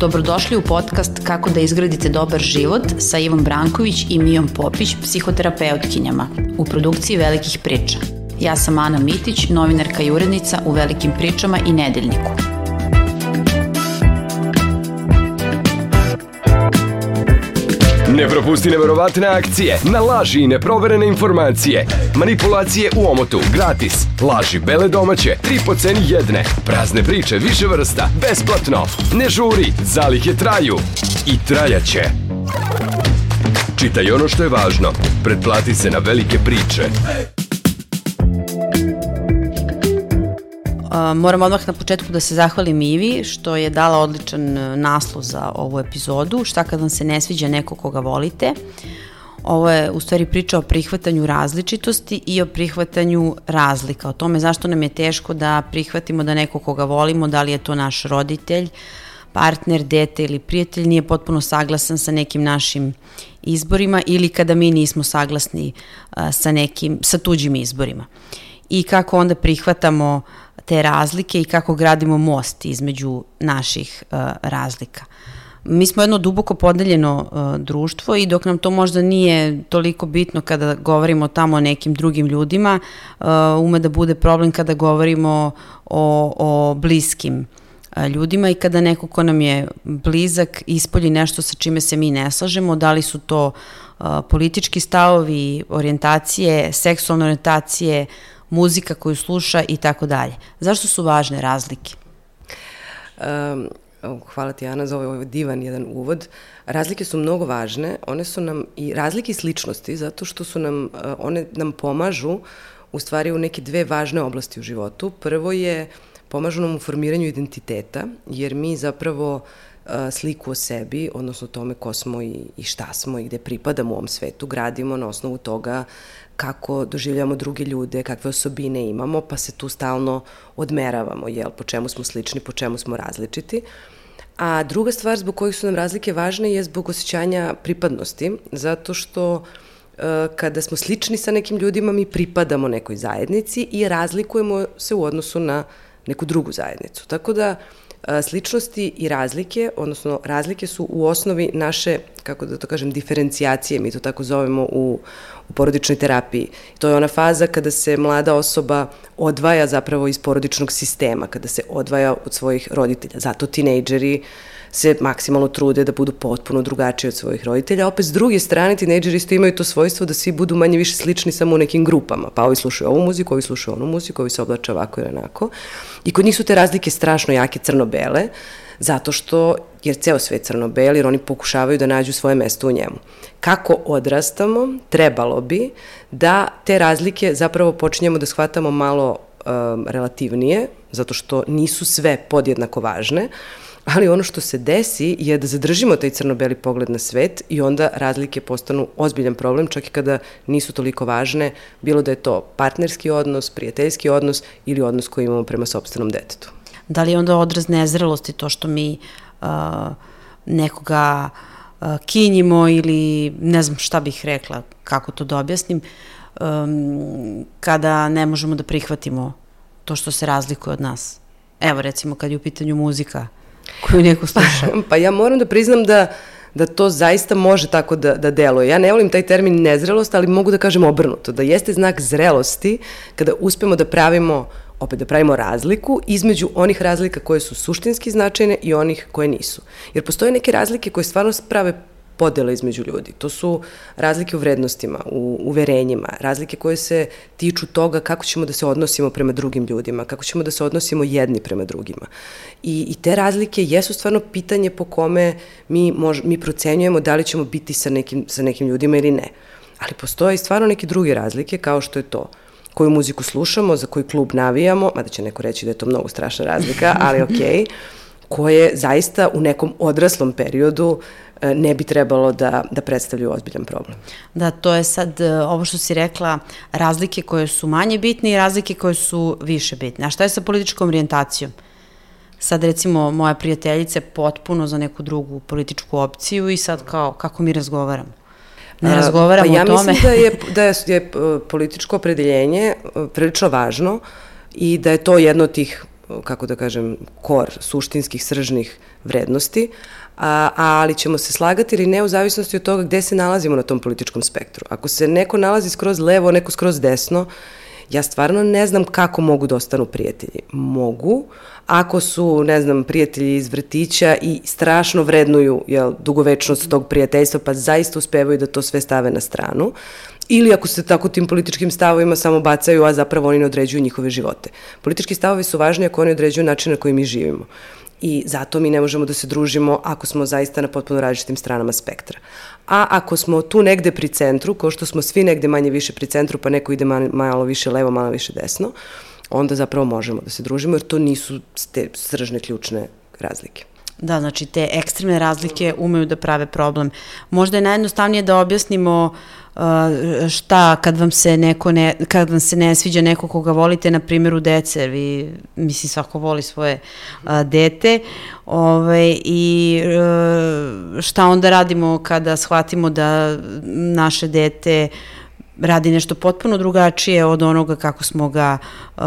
Dobrodošli u podcast Kako da izgradite dobar život sa Ivom Branković i Mijom Popić, psihoterapeutkinjama, u produkciji Velikih priča. Ja sam Ana Mitić, novinarka i urednica u Velikim pričama i Nedeljniku. Ne propusti neverovatne akcije, na laži i neproverene informacije. Manipulacije u omotu, gratis. Laži bele domaće, tri po ceni jedne. Prazne priče više vrsta, besplatno. Ne žuri, zalihe traju. I trajaće. Čitaj ono što je važno. Pretplati se na velike priče. Moram odmah na početku da se zahvalim Ivi što je dala odličan e, naslov za ovu epizodu, šta kad vam se ne sviđa neko koga volite. Ovo je u stvari priča o prihvatanju različitosti i o prihvatanju razlika, o tome zašto nam je teško da prihvatimo da neko koga volimo, da li je to naš roditelj, partner, dete ili prijatelj nije potpuno saglasan sa nekim našim izborima ili kada mi nismo saglasni sa nekim, sa tuđim izborima. I kako onda prihvatamo uh, te razlike i kako gradimo most između naših uh, razlika. Mi smo jedno duboko podeljeno uh, društvo i dok nam to možda nije toliko bitno kada govorimo tamo o nekim drugim ljudima, uh, ume da bude problem kada govorimo o, o bliskim uh, ljudima i kada neko ko nam je blizak ispolji nešto sa čime se mi ne slažemo, da li su to uh, politički stavovi, orijentacije, seksualne orijentacije, muzika koju sluša i tako dalje. Zašto su važne razlike? Um, hvala ti Ana za ovaj, ovaj divan jedan uvod. Razlike su mnogo važne, one su nam i razlike i sličnosti zato što su nam, uh, one nam pomažu u stvari u neke dve važne oblasti u životu. Prvo je pomažu nam u formiranju identiteta, jer mi zapravo sliku o sebi, odnosno tome ko smo i, i šta smo i gde pripadamo u ovom svetu, gradimo na osnovu toga kako doživljamo druge ljude, kakve osobine imamo, pa se tu stalno odmeravamo, jel, po čemu smo slični, po čemu smo različiti. A druga stvar zbog kojih su nam razlike važne je zbog osjećanja pripadnosti, zato što kada smo slični sa nekim ljudima, mi pripadamo nekoj zajednici i razlikujemo se u odnosu na neku drugu zajednicu. Tako da sličnosti i razlike, odnosno razlike su u osnovi naše, kako da to kažem, diferencijacije, mi to tako zovemo u, u porodičnoj terapiji. To je ona faza kada se mlada osoba odvaja zapravo iz porodičnog sistema, kada se odvaja od svojih roditelja. Zato tinejdžeri se maksimalno trude da budu potpuno drugačiji od svojih roditelja. Opet, s druge strane, tinejdžeri isto imaju to svojstvo da svi budu manje više slični samo u nekim grupama. Pa ovi slušaju ovu muziku, ovi slušaju onu muziku, ovi se oblače ovako ili onako. I kod njih su te razlike strašno jake crno-bele, zato što, jer ceo svet crno-bel, jer oni pokušavaju da nađu svoje mesto u njemu. Kako odrastamo, trebalo bi da te razlike zapravo počinjemo da shvatamo malo um, relativnije, zato što nisu sve podjednako važne, ali ono što se desi je da zadržimo taj crno-beli pogled na svet i onda razlike postanu ozbiljan problem, čak i kada nisu toliko važne, bilo da je to partnerski odnos, prijateljski odnos ili odnos koji imamo prema sobstvenom detetu. Da li je onda odraz nezrelosti to što mi uh, nekoga uh, kinjimo ili ne znam šta bih rekla, kako to da objasnim, um, kada ne možemo da prihvatimo to što se razlikuje od nas. Evo recimo kad je u pitanju muzika, koju neko sluša? pa ja moram da priznam da da to zaista može tako da, da deluje. Ja ne volim taj termin nezrelost, ali mogu da kažem obrnuto, da jeste znak zrelosti kada uspemo da pravimo opet da pravimo razliku između onih razlika koje su suštinski značajne i onih koje nisu. Jer postoje neke razlike koje stvarno prave podela između ljudi. To su razlike u vrednostima, u uverenjima, razlike koje se tiču toga kako ćemo da se odnosimo prema drugim ljudima, kako ćemo da se odnosimo jedni prema drugima. I, i te razlike jesu stvarno pitanje po kome mi, mož, mi procenjujemo da li ćemo biti sa nekim, sa nekim ljudima ili ne. Ali postoje i stvarno neke druge razlike, kao što je to koju muziku slušamo, za koji klub navijamo, mada će neko reći da je to mnogo strašna razlika, ali okej, okay, koje zaista u nekom odraslom periodu e, ne bi trebalo da, da predstavljaju ozbiljan problem. Da, to je sad e, ovo što si rekla, razlike koje su manje bitne i razlike koje su više bitne. A šta je sa političkom orijentacijom? Sad recimo moja prijateljica je potpuno za neku drugu političku opciju i sad kao kako mi razgovaramo? ne razgovaramo pa ja o tome. Ja mislim da je, da je, je političko opredeljenje prilično važno i da je to jedno od tih, kako da kažem, kor suštinskih, sržnih vrednosti, a, ali ćemo se slagati ili ne u zavisnosti od toga gde se nalazimo na tom političkom spektru. Ako se neko nalazi skroz levo, neko skroz desno, ja stvarno ne znam kako mogu da ostanu prijatelji. Mogu, ako su, ne znam, prijatelji iz vrtića i strašno vrednuju jel, dugovečnost tog prijateljstva, pa zaista uspevaju da to sve stave na stranu, ili ako se tako tim političkim stavovima samo bacaju, a zapravo oni ne određuju njihove živote. Politički stavovi su važni ako oni određuju način na koji mi živimo. I zato mi ne možemo da se družimo ako smo zaista na potpuno različitim stranama spektra. A ako smo tu negde pri centru, kao što smo svi negde manje više pri centru, pa neko ide malo više levo, malo više desno, onda zapravo možemo da se družimo, jer to nisu te sržne ključne razlike. Da, znači te ekstremne razlike umeju da prave problem. Možda je najjednostavnije da objasnimo uh, šta kad vam se neko ne, kad vam se ne sviđa neko koga volite na primjeru dece, vi misli svako voli svoje uh, dete, ovaj i uh, šta onda radimo kada shvatimo da naše dete radi nešto potpuno drugačije od onoga kako smo ga uh,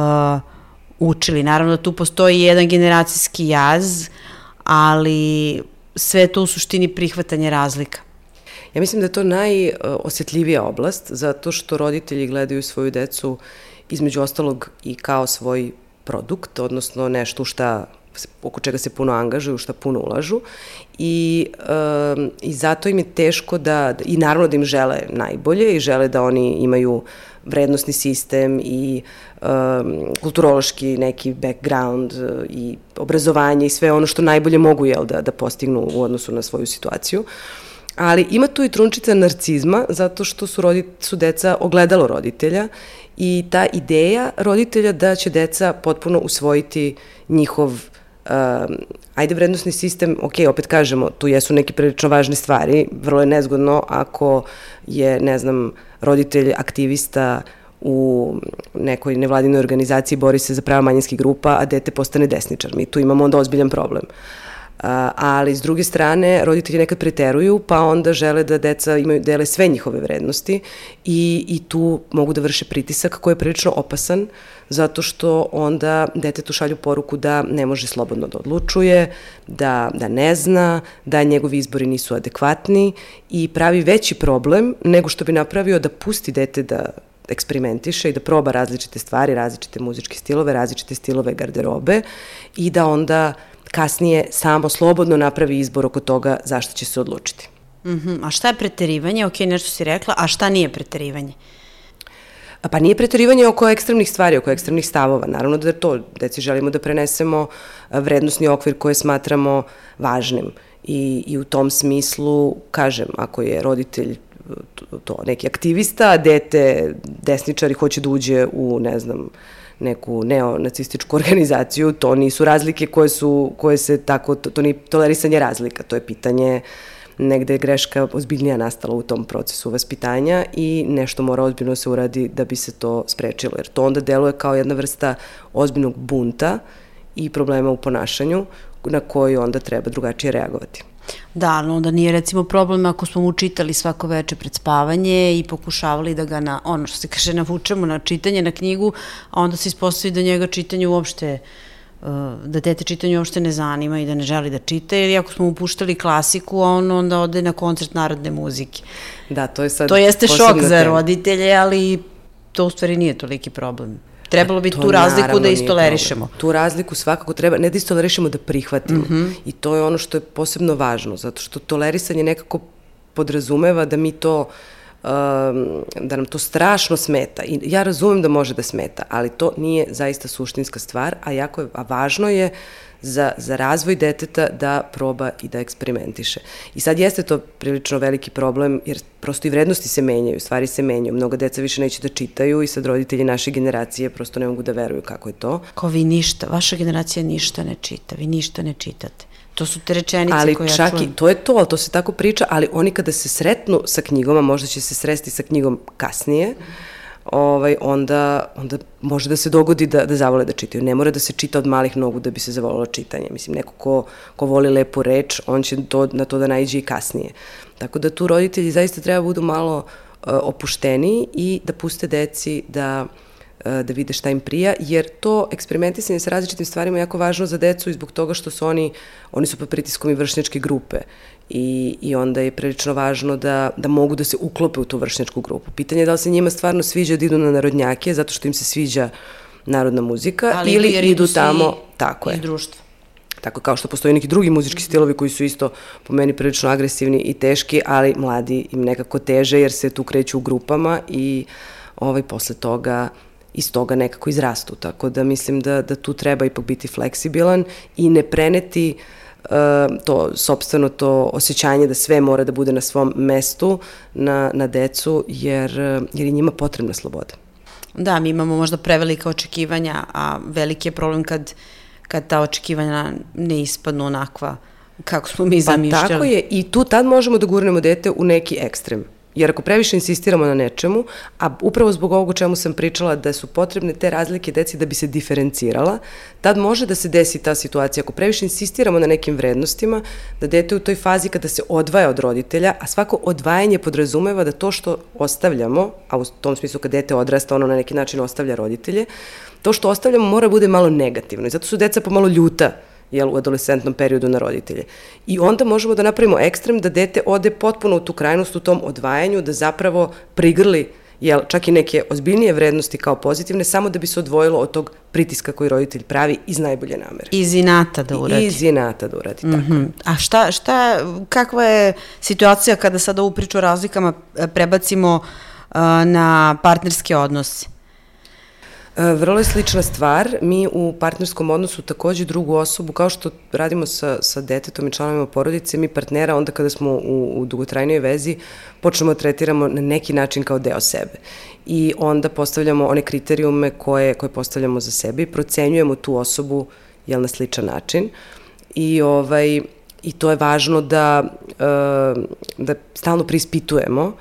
učili. Naravno da tu postoji jedan generacijski jaz, ali sve to u suštini prihvatanje razlika. Ja mislim da je to najosjetljivija oblast, zato što roditelji gledaju svoju decu između ostalog i kao svoj produkt, odnosno nešto šta oko čega se puno angažuju, šta puno ulažu i, um, i zato im je teško da, i naravno da im žele najbolje i žele da oni imaju vrednostni sistem i um, kulturološki neki background uh, i obrazovanje i sve ono što najbolje mogu jel, da, da postignu u odnosu na svoju situaciju. Ali ima tu i trunčica narcizma zato što su, rodit, su deca ogledalo roditelja i ta ideja roditelja da će deca potpuno usvojiti njihov uh, ajde vrednostni sistem, ok, opet kažemo, tu jesu neke prilično važne stvari, vrlo je nezgodno ako je, ne znam, roditelj aktivista u nekoj nevladinoj organizaciji bori se za prava manjinskih grupa, a dete postane desničar. Mi tu imamo onda ozbiljan problem. Uh, ali s druge strane roditelji nekad preteruju pa onda žele da deca imaju dele sve njihove vrednosti i, i tu mogu da vrše pritisak koji je prilično opasan zato što onda detetu šalju poruku da ne može slobodno da odlučuje, da, da ne zna, da njegovi izbori nisu adekvatni i pravi veći problem nego što bi napravio da pusti dete da eksperimentiše i da proba različite stvari, različite muzičke stilove, različite stilove garderobe i da onda kasnije samo slobodno napravi izbor oko toga zašto će se odlučiti. Mm -hmm. A šta je preterivanje? Ok, nešto si rekla, a šta nije preterivanje? Pa nije preterivanje oko ekstremnih stvari, oko ekstremnih stavova. Naravno da to, deci želimo da prenesemo vrednostni okvir koje smatramo važnim. I, I u tom smislu, kažem, ako je roditelj to neki aktivista, dete desničari hoće da uđe u, ne znam, neku neonacističku organizaciju, to nisu razlike koje su, koje se tako, to, to nije tolerisanje razlika, to je pitanje negde je greška ozbiljnija nastala u tom procesu vaspitanja i nešto mora ozbiljno se uradi da bi se to sprečilo, jer to onda deluje kao jedna vrsta ozbiljnog bunta i problema u ponašanju na koji onda treba drugačije reagovati. Da, ali onda nije recimo problem ako smo mu čitali svako veče pred spavanje i pokušavali da ga na, ono što se kaže, navučemo na čitanje, na knjigu, a onda se ispostavi da njega čitanje uopšte uh, da dete čitanje uopšte ne zanima i da ne želi da čita, ili ako smo upuštali klasiku, a on onda ode na koncert narodne muzike. Da, to je sad... To jeste šok za roditelje, ali to u stvari nije toliki problem. Trebalo bi tu razliku da istolerišemo. Tu razliku svakako treba, ne da istolerišemo, da prihvatimo. Mm -hmm. I to je ono što je posebno važno, zato što tolerisanje nekako podrazumeva da mi to uh, da nam to strašno smeta. I ja razumem da može da smeta, ali to nije zaista suštinska stvar, a jako je, a važno je za, za razvoj deteta da proba i da eksperimentiše. I sad jeste to prilično veliki problem, jer prosto i vrednosti se menjaju, stvari se menjaju. Mnoga deca više neće da čitaju i sad roditelji naše generacije prosto ne mogu da veruju kako je to. Kao vi ništa, vaša generacija ništa ne čita, vi ništa ne čitate. To su te rečenice ali koje ja čak čujem. i to je to, ali to se tako priča, ali oni kada se sretnu sa knjigom, a možda će se sresti sa knjigom kasnije, ovaj, onda, onda može da se dogodi da, da zavole da čitaju. Ne mora da se čita od malih nogu da bi se zavolilo čitanje. Mislim, neko ko, ko voli lepu reč, on će to, na to da najđe i kasnije. Tako da tu roditelji zaista treba da budu malo uh, opušteni i da puste deci da uh, da vide šta im prija, jer to eksperimentisanje sa različitim stvarima je jako važno za decu i zbog toga što su oni, oni su pod pritiskom i vršnjačke grupe i, i onda je prilično važno da, da mogu da se uklope u tu vršnjačku grupu. Pitanje je da li se njima stvarno sviđa da idu na narodnjake zato što im se sviđa narodna muzika Ali ili jer idu tamo, tako je. Iz društva. Tako kao što postoje neki drugi muzički stilovi koji su isto po meni prilično agresivni i teški, ali mladi im nekako teže jer se tu kreću u grupama i ovaj, posle toga iz toga nekako izrastu. Tako da mislim da, da tu treba ipak biti fleksibilan i ne preneti uh, to sobstveno to osjećanje da sve mora da bude na svom mestu na, na decu jer, jer je njima potrebna sloboda. Da, mi imamo možda prevelika očekivanja, a veliki je problem kad, kad ta očekivanja ne ispadnu onakva kako smo mi Pa zamišljali. tako je i tu tad možemo da gurnemo dete u neki ekstrem. Jer ako previše insistiramo na nečemu, a upravo zbog ovog čemu sam pričala da su potrebne te razlike deci da bi se diferencirala, tad može da se desi ta situacija. Ako previše insistiramo na nekim vrednostima, da dete u toj fazi kada se odvaja od roditelja, a svako odvajanje podrazumeva da to što ostavljamo, a u tom smislu kad dete odrasta, ono na neki način ostavlja roditelje, to što ostavljamo mora bude malo negativno. I zato su deca pomalo ljuta jel, u adolescentnom periodu na roditelje. I onda možemo da napravimo ekstrem da dete ode potpuno u tu krajnost u tom odvajanju, da zapravo prigrli jel, čak i neke ozbiljnije vrednosti kao pozitivne, samo da bi se odvojilo od tog pritiska koji roditelj pravi iz najbolje namere. Iz inata da uradi. Iz inata da uradi, tako. Mhm. A šta, šta, kakva je situacija kada sad ovu priču o razlikama e, prebacimo uh, na partnerske odnose? E, Vrlo je slična stvar. Mi u partnerskom odnosu takođe drugu osobu, kao što radimo sa, sa detetom i članovima porodice, mi partnera onda kada smo u, u dugotrajnoj vezi počnemo da tretiramo na neki način kao deo sebe. I onda postavljamo one kriterijume koje, koje postavljamo za sebe i procenjujemo tu osobu jel, na sličan način. I, ovaj, i to je važno da, e, da stalno prispitujemo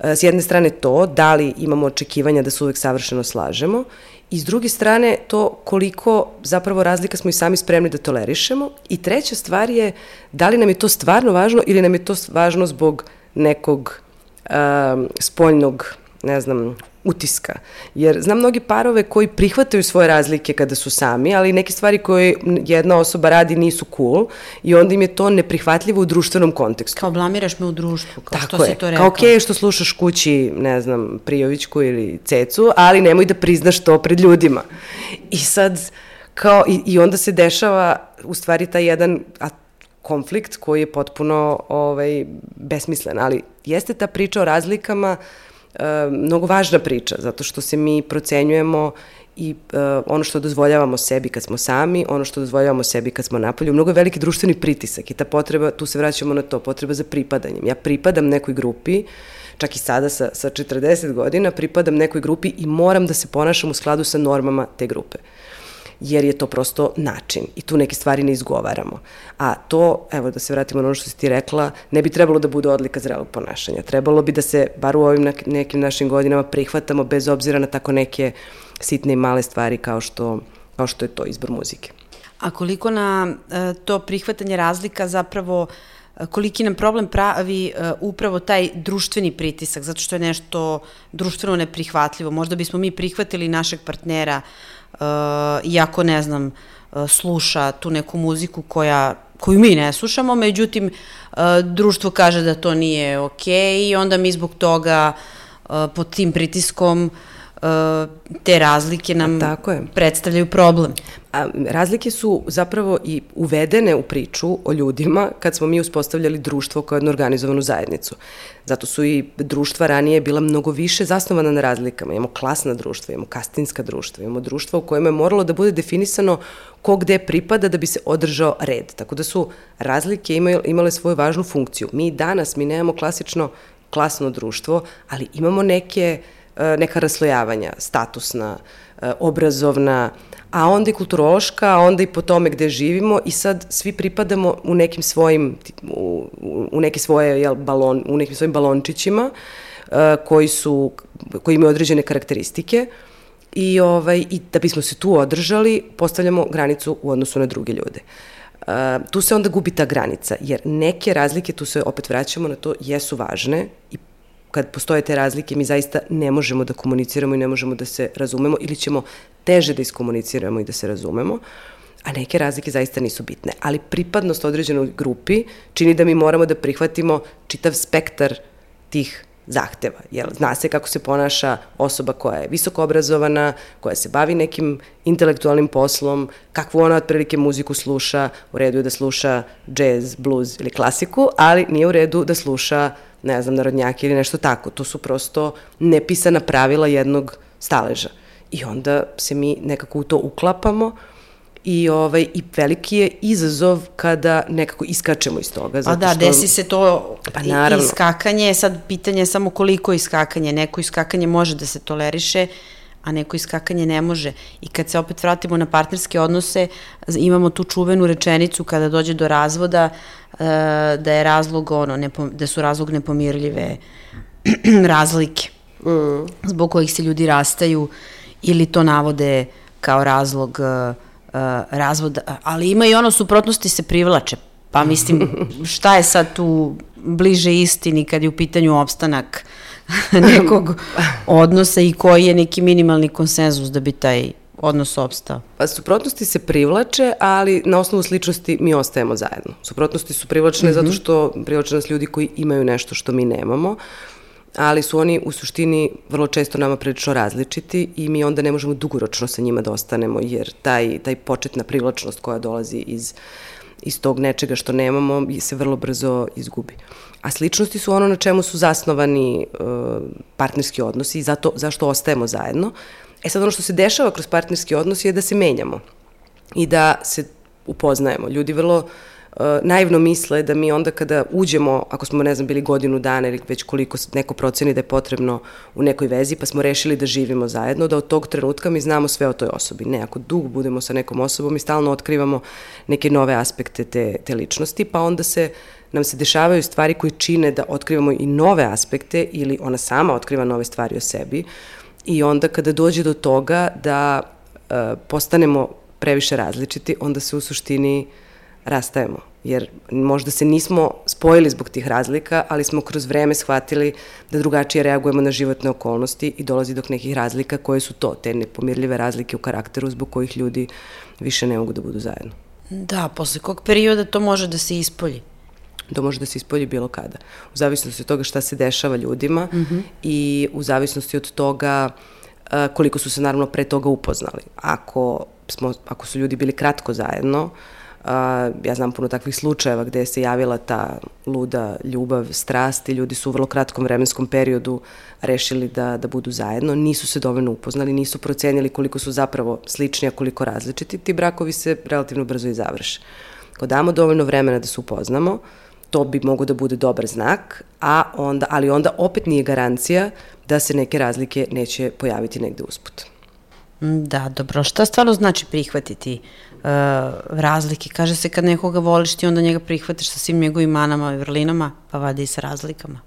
S jedne strane to, da li imamo očekivanja da se uvek savršeno slažemo, i s druge strane to koliko zapravo razlika smo i sami spremni da tolerišemo. I treća stvar je da li nam je to stvarno važno ili nam je to važno zbog nekog um, spoljnog, ne znam, utiska. Jer znam mnogi parove koji prihvataju svoje razlike kada su sami, ali neke stvari koje jedna osoba radi nisu cool i onda im je to neprihvatljivo u društvenom kontekstu. Kao blamiraš me u društvu, kao Tako što je. si to rekao. Kao okej okay, što slušaš kući, ne znam, Prijovićku ili Cecu, ali nemoj da priznaš to pred ljudima. I sad, kao, i, i onda se dešava u stvari taj jedan a, konflikt koji je potpuno ovaj, besmislen, ali jeste ta priča o razlikama e, mnogo važna priča, zato što se mi procenjujemo i uh, ono što dozvoljavamo sebi kad smo sami, ono što dozvoljavamo sebi kad smo napolju, mnogo je veliki društveni pritisak i ta potreba, tu se vraćamo na to, potreba za pripadanjem. Ja pripadam nekoj grupi, čak i sada sa, sa 40 godina, pripadam nekoj grupi i moram da se ponašam u skladu sa normama te grupe jer je to prosto način i tu neke stvari ne izgovaramo. A to, evo da se vratimo na ono što si ti rekla, ne bi trebalo da bude odlika zrelog ponašanja. Trebalo bi da se, bar u ovim nekim našim godinama, prihvatamo bez obzira na tako neke sitne i male stvari kao što, kao što je to izbor muzike. A koliko na e, to prihvatanje razlika zapravo e, koliki nam problem pravi uh, upravo taj društveni pritisak, zato što je nešto društveno neprihvatljivo. Možda bismo mi prihvatili našeg partnera uh, iako, ne znam, uh, sluša tu neku muziku koja koju mi ne slušamo, međutim, uh, društvo kaže da to nije okej okay, i onda mi zbog toga uh, pod tim pritiskom uh, te razlike nam Tako je. predstavljaju problem. A, razlike su zapravo i uvedene u priču o ljudima kad smo mi uspostavljali društvo kao jednu organizovanu zajednicu. Zato su i društva ranije bila mnogo više zasnovana na razlikama. Imamo klasna društva, imamo kastinska društva, imamo društva u kojima je moralo da bude definisano ko gde pripada da bi se održao red. Tako da su razlike imale svoju važnu funkciju. Mi danas, mi nemamo klasično klasno društvo, ali imamo neke uh, neka raslojavanja, statusna, e, obrazovna, a onda i kulturološka, a onda i po tome gde živimo i sad svi pripadamo u nekim svojim, u, u neke svoje jel, balon, u nekim svojim balončićima koji su, koji imaju određene karakteristike i, ovaj, i da bismo se tu održali, postavljamo granicu u odnosu na druge ljude. Uh, tu se onda gubi ta granica, jer neke razlike, tu se opet vraćamo na to, jesu važne i kad postoje te razlike mi zaista ne možemo da komuniciramo i ne možemo da se razumemo ili ćemo teže da iskomuniciramo i da se razumemo, a neke razlike zaista nisu bitne. Ali pripadnost određenoj grupi čini da mi moramo da prihvatimo čitav spektar tih zahteva. Jel, zna se kako se ponaša osoba koja je visoko obrazovana, koja se bavi nekim intelektualnim poslom, kakvu ona otprilike muziku sluša, u redu je da sluša jazz, blues ili klasiku, ali nije u redu da sluša, ne znam, narodnjaki ili nešto tako. To su prosto nepisana pravila jednog staleža. I onda se mi nekako u to uklapamo, i ovaj i veliki je izazov kada nekako iskačemo iz toga zato pa da, što desi se to pa naravno. iskakanje, sad pitanje je samo koliko iskakanje, neko iskakanje može da se toleriše, a neko iskakanje ne može. I kad se opet vratimo na partnerske odnose, imamo tu čuvenu rečenicu kada dođe do razvoda e, da je razlog ono, nepo, da su razlog nepomirljive razlike mm. zbog kojih se ljudi rastaju ili to navode kao razlog uh, razvod, ali ima i ono suprotnosti se privlače. Pa mislim, šta je sad tu bliže istini kad je u pitanju opstanak nekog odnosa i koji je neki minimalni konsenzus da bi taj odnos opstao? Pa suprotnosti se privlače, ali na osnovu sličnosti mi ostajemo zajedno. Suprotnosti su privlačne mm -hmm. zato što privlače nas ljudi koji imaju nešto što mi nemamo ali su oni u suštini vrlo često nama prilično različiti i mi onda ne možemo dugoročno sa njima da ostanemo, jer taj, taj početna privlačnost koja dolazi iz, iz tog nečega što nemamo se vrlo brzo izgubi. A sličnosti su ono na čemu su zasnovani uh, partnerski odnosi i zato, zašto ostajemo zajedno. E sad ono što se dešava kroz partnerski odnos je da se menjamo i da se upoznajemo. Ljudi vrlo naivno misle da mi onda kada uđemo, ako smo, ne znam, bili godinu dana ili već koliko neko proceni da je potrebno u nekoj vezi, pa smo rešili da živimo zajedno, da od tog trenutka mi znamo sve o toj osobi. Ne, ako dug budemo sa nekom osobom, mi stalno otkrivamo neke nove aspekte te, te ličnosti, pa onda se nam se dešavaju stvari koje čine da otkrivamo i nove aspekte ili ona sama otkriva nove stvari o sebi i onda kada dođe do toga da uh, postanemo previše različiti, onda se u suštini uh, rastajemo. Jer možda se nismo spojili zbog tih razlika, ali smo kroz vreme shvatili da drugačije reagujemo na životne okolnosti i dolazi do nekih razlika koje su to, te nepomirljive razlike u karakteru zbog kojih ljudi više ne mogu da budu zajedno. Da, posle kog perioda to može da se ispolji? To može da se ispolji bilo kada. U zavisnosti od toga šta se dešava ljudima mm -hmm. i u zavisnosti od toga koliko su se naravno pre toga upoznali. Ako, smo, ako su ljudi bili kratko zajedno, uh, ja znam puno takvih slučajeva gde se javila ta luda ljubav, strast i ljudi su u vrlo kratkom vremenskom periodu rešili da, da budu zajedno, nisu se dovoljno upoznali, nisu procenili koliko su zapravo slični, a koliko različiti, ti brakovi se relativno brzo i završe. Ako damo dovoljno vremena da se upoznamo, to bi mogo da bude dobar znak, a onda, ali onda opet nije garancija da se neke razlike neće pojaviti negde usput. Da, dobro. Šta stvarno znači prihvatiti razlike? Kaže se kad nekoga voliš ti onda njega prihvatiš sa svim njegovim manama i vrlinama, pa vadi i sa razlikama.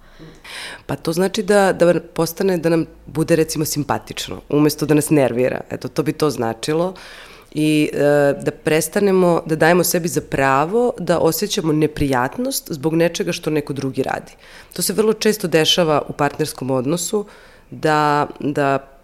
Pa to znači da, da postane da nam bude recimo simpatično, umesto da nas nervira. Eto, to bi to značilo. I e, da prestanemo, da dajemo sebi za pravo da osjećamo neprijatnost zbog nečega što neko drugi radi. To se vrlo često dešava u partnerskom odnosu, da, da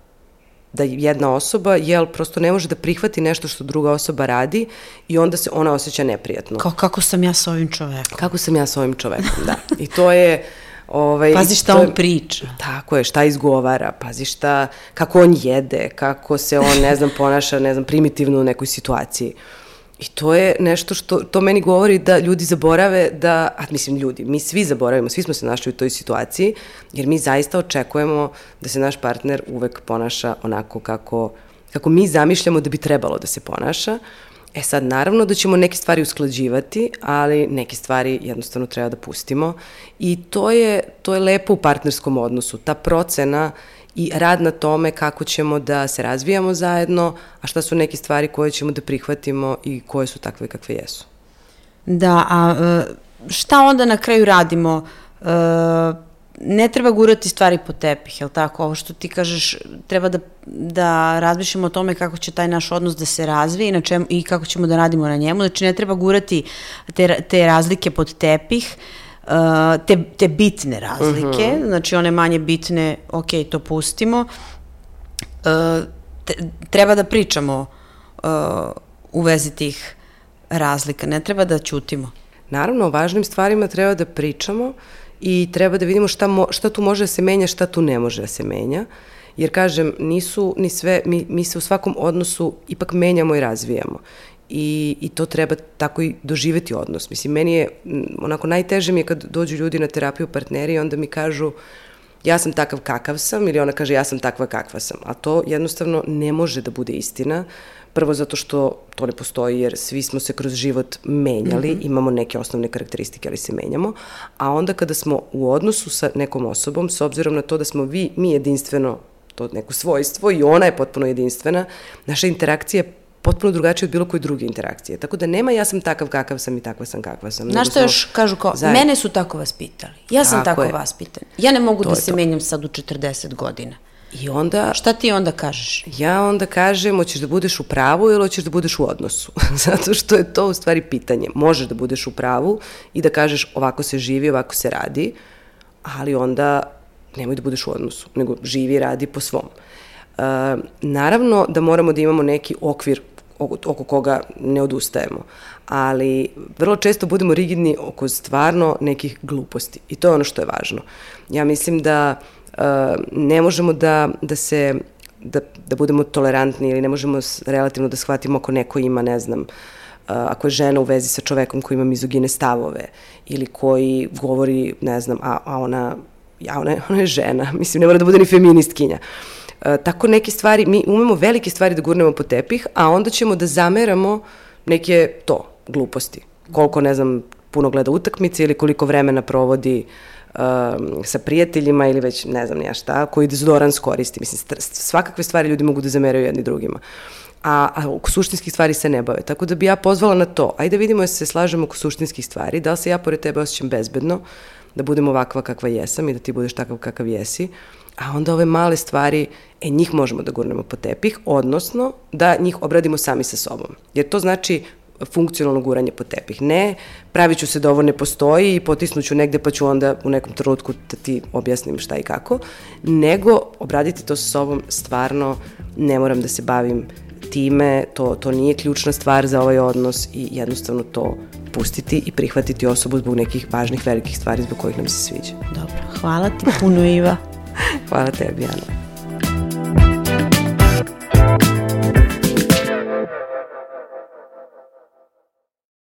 da jedna osoba, jel, prosto ne može da prihvati nešto što druga osoba radi i onda se ona osjeća neprijatno. Kao kako sam ja sa ovim čovekom. Kako sam ja sa ovim čovekom, da. I to je... Ovaj, pazi šta on priča. Tako je, šta izgovara, pazi šta, kako on jede, kako se on, ne znam, ponaša, ne znam, primitivno u nekoj situaciji. Uh, I to je nešto što, to meni govori da ljudi zaborave da, a mislim ljudi, mi svi zaboravimo, svi smo se našli u toj situaciji, jer mi zaista očekujemo da se naš partner uvek ponaša onako kako, kako mi zamišljamo da bi trebalo da se ponaša. E sad, naravno da ćemo neke stvari usklađivati, ali neke stvari jednostavno treba da pustimo i to je, to je lepo u partnerskom odnosu. Ta procena i rad na tome kako ćemo da se razvijamo zajedno, a šta su neke stvari koje ćemo da prihvatimo i koje su takve kakve jesu. Da, a e, šta onda na kraju radimo? E, ne treba gurati stvari po tepih, jel tako? Ovo što ti kažeš, treba da, da razmišljamo o tome kako će taj naš odnos da se razvije i, na čem, i kako ćemo da radimo na njemu. Znači, ne treba gurati te, te razlike pod tepih, uh, te, te bitne razlike, uh mhm. -huh. znači one manje bitne, ok, to pustimo. Uh, te, treba da pričamo uh, u vezi tih razlika, ne treba da ćutimo. Naravno, o važnim stvarima treba da pričamo, i treba da vidimo šta, mo, šta tu može da se menja, šta tu ne može da se menja. Jer, kažem, nisu ni sve, mi, mi se u svakom odnosu ipak menjamo i razvijamo. I, I to treba tako i doživeti odnos. Mislim, meni je, onako, najteže mi je kad dođu ljudi na terapiju partneri i onda mi kažu ja sam takav kakav sam ili ona kaže ja sam takva kakva sam. A to jednostavno ne može da bude istina. Prvo zato što to ne postoji jer svi smo se kroz život menjali, mm -hmm. imamo neke osnovne karakteristike, ali se menjamo. A onda kada smo u odnosu sa nekom osobom, s obzirom na to da smo vi, mi jedinstveno to neko svojstvo i ona je potpuno jedinstvena, naša interakcija je potpuno drugačije od bilo koje druge interakcije. Tako da nema ja sam takav kakav sam i takva sam kakva sam. Znaš što još kažu kao, zajedno. mene su tako vaspitali. Ja sam tako, tako vaspitan. Ja ne mogu to da se to. menjam sad u 40 godina. I onda... Šta ti onda kažeš? Ja onda kažem, hoćeš da budeš u pravu ili hoćeš da budeš u odnosu? Zato što je to u stvari pitanje. Možeš da budeš u pravu i da kažeš ovako se živi, ovako se radi, ali onda nemoj da budeš u odnosu, nego živi i radi po svom. Uh, naravno da moramo da imamo neki okvir oko, koga ne odustajemo. Ali vrlo često budemo rigidni oko stvarno nekih gluposti. I to je ono što je važno. Ja mislim da uh, ne možemo da, da se da, da budemo tolerantni ili ne možemo relativno da shvatimo ako neko ima, ne znam, uh, ako je žena u vezi sa čovekom koji ima mizogine stavove ili koji govori, ne znam, a, a ona, ja, ona, ona je žena, mislim, ne mora da bude ni feministkinja. Uh, tako neke stvari, mi umemo velike stvari da gurnemo po tepih, a onda ćemo da zameramo neke to, gluposti. Koliko, ne znam, puno gleda utakmice ili koliko vremena provodi um, sa prijateljima ili već ne znam ja šta, koji dezodorans koristi. Mislim, svakakve stvari ljudi mogu da zameraju jedni drugima. A, a oko suštinskih stvari se ne bave. Tako da bi ja pozvala na to. Ajde vidimo da se slažemo oko suštinskih stvari. Da li se ja pored tebe osjećam bezbedno, da budem ovakva kakva jesam i da ti budeš takav kakav jesi a onda ove male stvari, e, njih možemo da gurnemo po tepih, odnosno da njih obradimo sami sa sobom. Jer to znači funkcionalno guranje po tepih. Ne, pravit ću se da ovo ne postoji i potisnuću negde pa ću onda u nekom trenutku da ti objasnim šta i kako, nego obraditi to sa sobom stvarno ne moram da se bavim time, to, to nije ključna stvar za ovaj odnos i jednostavno to pustiti i prihvatiti osobu zbog nekih važnih velikih stvari zbog kojih nam se sviđa. Dobro, hvala ti puno Iva. Hvala tebi,